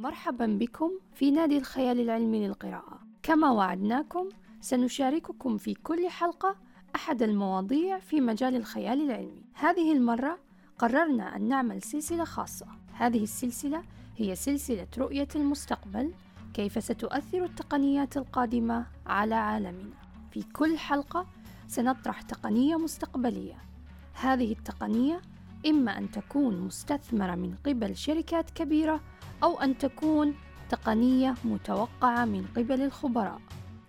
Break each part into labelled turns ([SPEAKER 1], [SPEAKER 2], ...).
[SPEAKER 1] مرحبا بكم في نادي الخيال العلمي للقراءة. كما وعدناكم سنشارككم في كل حلقة أحد المواضيع في مجال الخيال العلمي. هذه المرة قررنا أن نعمل سلسلة خاصة. هذه السلسلة هي سلسلة رؤية المستقبل كيف ستؤثر التقنيات القادمة على عالمنا. في كل حلقة سنطرح تقنية مستقبلية. هذه التقنية إما أن تكون مستثمرة من قبل شركات كبيرة أو أن تكون تقنية متوقعة من قبل الخبراء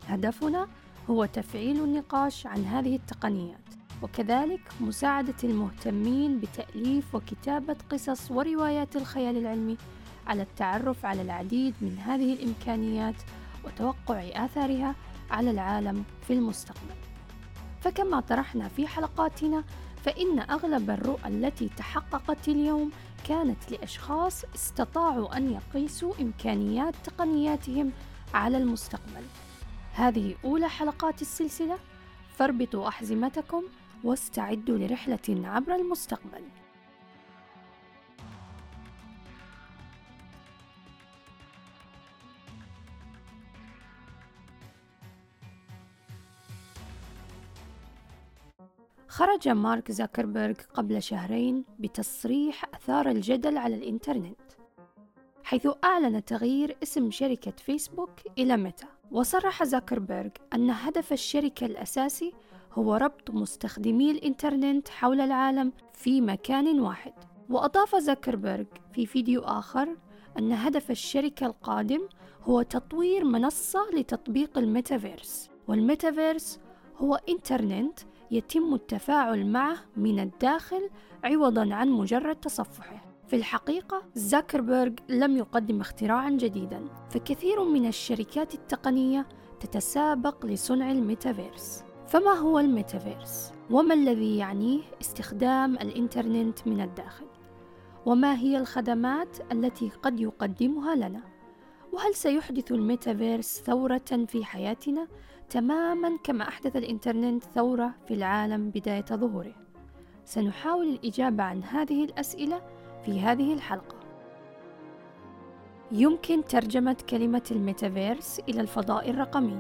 [SPEAKER 1] هدفنا هو تفعيل النقاش عن هذه التقنيات وكذلك مساعدة المهتمين بتأليف وكتابة قصص وروايات الخيال العلمي على التعرف على العديد من هذه الإمكانيات وتوقع آثارها على العالم في المستقبل. فكما طرحنا في حلقاتنا فإن أغلب الرؤى التي تحققت اليوم كانت لأشخاص استطاعوا أن يقيسوا إمكانيات تقنياتهم على المستقبل. هذه أولى حلقات السلسلة فاربطوا أحزمتكم واستعدوا لرحلة عبر المستقبل. خرج مارك زاكربيرغ قبل شهرين بتصريح أثار الجدل على الإنترنت حيث أعلن تغيير اسم شركة فيسبوك إلى ميتا. وصرح زاكربيرغ أن هدف الشركة الأساسي هو ربط مستخدمي الإنترنت حول العالم في مكان واحد. وأضاف زاكربيرغ في فيديو آخر أن هدف الشركة القادم هو تطوير منصة لتطبيق الميتافيرس. والميتافيرس هو إنترنت يتم التفاعل معه من الداخل عوضا عن مجرد تصفحه في الحقيقة زاكربيرغ لم يقدم اختراعا جديدا فكثير من الشركات التقنية تتسابق لصنع الميتافيرس فما هو الميتافيرس؟ وما الذي يعنيه استخدام الإنترنت من الداخل؟ وما هي الخدمات التي قد يقدمها لنا؟ وهل سيحدث الميتافيرس ثورة في حياتنا تماما كما أحدث الإنترنت ثورة في العالم بداية ظهوره؟ سنحاول الإجابة عن هذه الأسئلة في هذه الحلقة. يمكن ترجمة كلمة الميتافيرس إلى الفضاء الرقمي،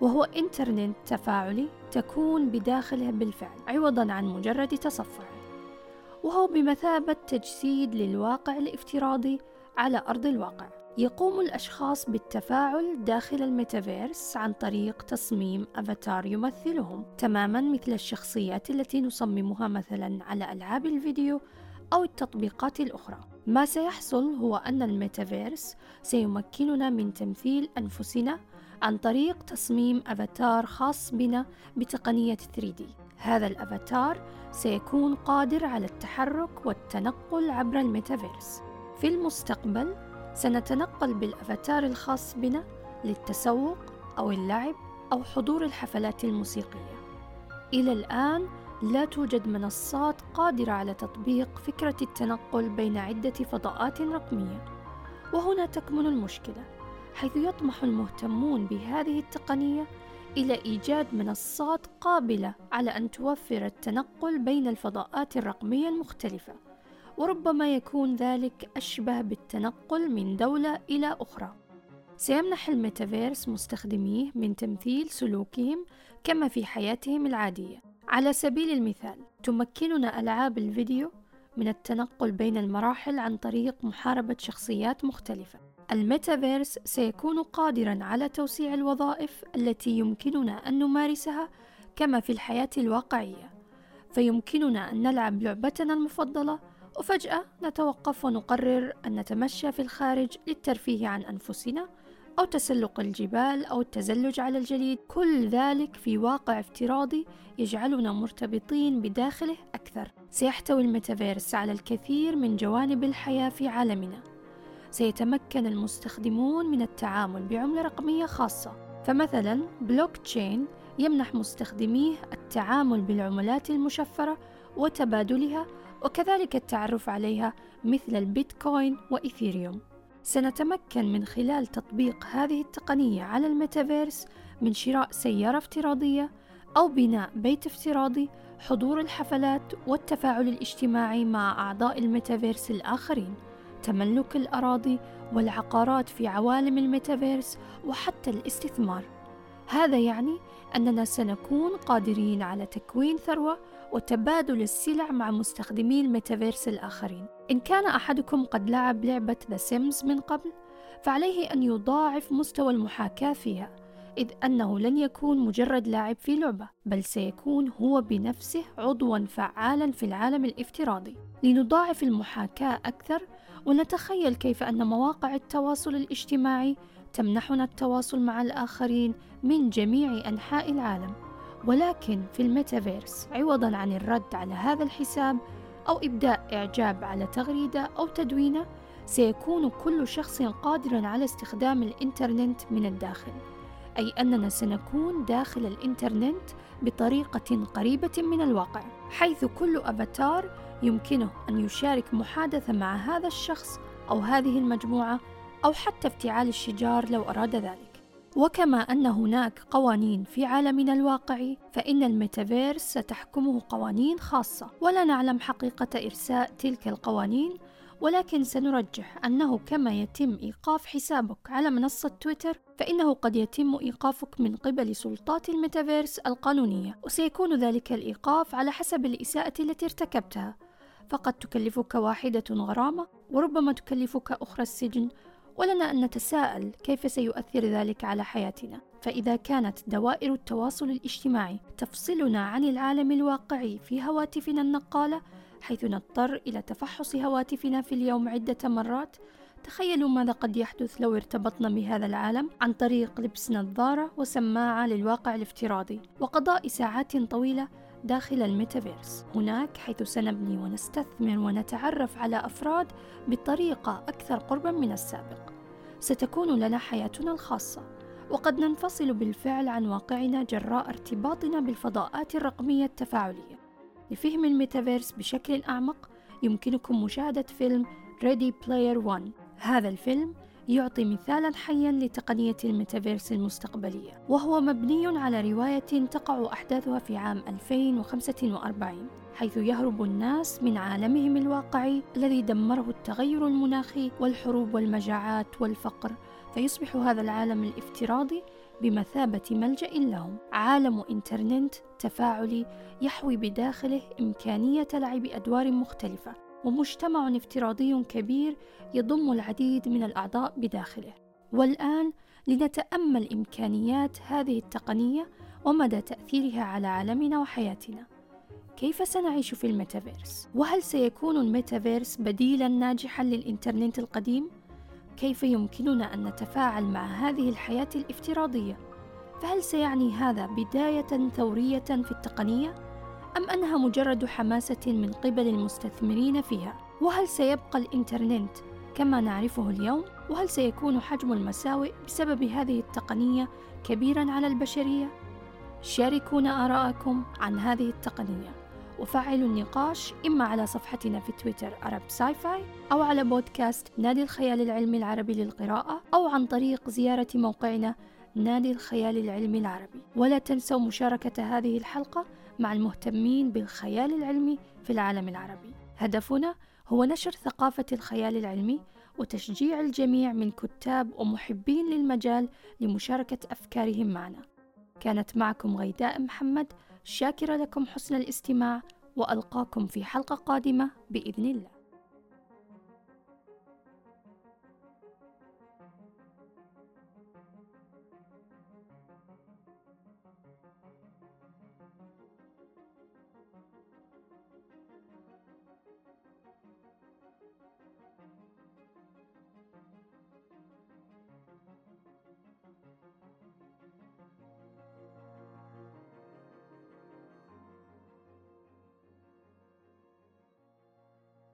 [SPEAKER 1] وهو إنترنت تفاعلي تكون بداخله بالفعل عوضا عن مجرد تصفح، وهو بمثابة تجسيد للواقع الافتراضي على أرض الواقع. يقوم الأشخاص بالتفاعل داخل الميتافيرس عن طريق تصميم أفاتار يمثلهم تماما مثل الشخصيات التي نصممها مثلا على ألعاب الفيديو أو التطبيقات الأخرى. ما سيحصل هو أن الميتافيرس سيمكننا من تمثيل أنفسنا عن طريق تصميم أفاتار خاص بنا بتقنية 3D هذا الأفاتار سيكون قادر على التحرك والتنقل عبر الميتافيرس. في المستقبل سنتنقل بالأفاتار الخاص بنا للتسوق أو اللعب أو حضور الحفلات الموسيقية. إلى الآن لا توجد منصات قادرة على تطبيق فكرة التنقل بين عدة فضاءات رقمية وهنا تكمن المشكلة حيث يطمح المهتمون بهذه التقنية إلى إيجاد منصات قابلة على أن توفر التنقل بين الفضاءات الرقمية المختلفة. وربما يكون ذلك أشبه بالتنقل من دولة إلى أخرى. سيمنح الميتافيرس مستخدميه من تمثيل سلوكهم كما في حياتهم العادية. على سبيل المثال تمكننا ألعاب الفيديو من التنقل بين المراحل عن طريق محاربة شخصيات مختلفة. الميتافيرس سيكون قادرا على توسيع الوظائف التي يمكننا أن نمارسها كما في الحياة الواقعية. فيمكننا أن نلعب لعبتنا المفضلة وفجأة نتوقف ونقرر أن نتمشى في الخارج للترفيه عن أنفسنا أو تسلق الجبال أو التزلج على الجليد. كل ذلك في واقع افتراضي يجعلنا مرتبطين بداخله أكثر. سيحتوي الميتافيرس على الكثير من جوانب الحياة في عالمنا. سيتمكن المستخدمون من التعامل بعملة رقمية خاصة. فمثلا بلوك تشين يمنح مستخدميه التعامل بالعملات المشفرة وتبادلها وكذلك التعرف عليها مثل البيتكوين وإيثيريوم. سنتمكن من خلال تطبيق هذه التقنية على الميتافيرس من شراء سيارة افتراضية أو بناء بيت افتراضي حضور الحفلات والتفاعل الاجتماعي مع أعضاء الميتافيرس الآخرين تملك الأراضي والعقارات في عوالم الميتافيرس وحتى الاستثمار. هذا يعني أننا سنكون قادرين على تكوين ثروة وتبادل السلع مع مستخدمي الميتافيرس الآخرين. إن كان أحدكم قد لعب لعبة The Sims من قبل فعليه أن يضاعف مستوى المحاكاة فيها إذ أنه لن يكون مجرد لاعب في لعبة بل سيكون هو بنفسه عضوا فعالا في العالم الافتراضي. لنضاعف المحاكاة أكثر ونتخيل كيف أن مواقع التواصل الاجتماعي تمنحنا التواصل مع الآخرين من جميع أنحاء العالم. ولكن في الميتافيرس عوضا عن الرد على هذا الحساب أو إبداء إعجاب على تغريدة أو تدوينة سيكون كل شخص قادرا على استخدام الإنترنت من الداخل. أي أننا سنكون داخل الإنترنت بطريقة قريبة من الواقع حيث كل أفاتار يمكنه أن يشارك محادثة مع هذا الشخص أو هذه المجموعة أو حتى افتعال الشجار لو أراد ذلك. وكما أن هناك قوانين في عالمنا الواقعي فإن الميتافيرس ستحكمه قوانين خاصة. ولا نعلم حقيقة إرساء تلك القوانين ولكن سنرجح أنه كما يتم إيقاف حسابك على منصة تويتر فإنه قد يتم إيقافك من قبل سلطات الميتافيرس القانونية. وسيكون ذلك الإيقاف على حسب الإساءة التي ارتكبتها. فقد تكلفك واحدة غرامة وربما تكلفك أخرى السجن ولنا أن نتساءل كيف سيؤثر ذلك على حياتنا. فإذا كانت دوائر التواصل الاجتماعي تفصلنا عن العالم الواقعي في هواتفنا النقالة حيث نضطر إلى تفحص هواتفنا في اليوم عدة مرات تخيلوا ماذا قد يحدث لو ارتبطنا بهذا العالم عن طريق لبس نظارة وسماعة للواقع الافتراضي وقضاء ساعات طويلة داخل الميتافيرس. هناك حيث سنبني ونستثمر ونتعرف على أفراد بطريقة أكثر قربا من السابق. ستكون لنا حياتنا الخاصة. وقد ننفصل بالفعل عن واقعنا جراء ارتباطنا بالفضاءات الرقمية التفاعلية. لفهم الميتافيرس بشكل أعمق يمكنكم مشاهدة فيلم Ready Player One. هذا الفيلم يعطي مثالا حيا لتقنية الميتافيرس المستقبلية وهو مبني على رواية تقع أحداثها في عام 2045 حيث يهرب الناس من عالمهم الواقعي الذي دمره التغير المناخي والحروب والمجاعات والفقر. فيصبح هذا العالم الافتراضي بمثابة ملجأ لهم. عالم إنترنت تفاعلي يحوي بداخله إمكانية لعب أدوار مختلفة ومجتمع افتراضي كبير يضم العديد من الأعضاء بداخله والآن لنتأمل إمكانيات هذه التقنية ومدى تأثيرها على عالمنا وحياتنا كيف سنعيش في الميتافيرس؟ وهل سيكون الميتافيرس بديلا ناجحا للإنترنت القديم؟ كيف يمكننا أن نتفاعل مع هذه الحياة الافتراضية؟ فهل سيعني هذا بداية ثورية في التقنية؟ أم أنها مجرد حماسة من قبل المستثمرين فيها؟ وهل سيبقى الإنترنت كما نعرفه اليوم؟ وهل سيكون حجم المساوئ بسبب هذه التقنية كبيرا على البشرية؟ شاركونا آراءكم عن هذه التقنية وفعلوا النقاش إما على صفحتنا في تويتر أرب ساي فاي أو على بودكاست نادي الخيال العلمي العربي للقراءة أو عن طريق زيارة موقعنا نادي الخيال العلمي العربي ولا تنسوا مشاركة هذه الحلقة مع المهتمين بالخيال العلمي في العالم العربي. هدفنا هو نشر ثقافة الخيال العلمي وتشجيع الجميع من كتاب ومحبين للمجال لمشاركة أفكارهم معنا. كانت معكم غيداء محمد شاكرة لكم حسن الاستماع وألقاكم في حلقة قادمة بإذن الله.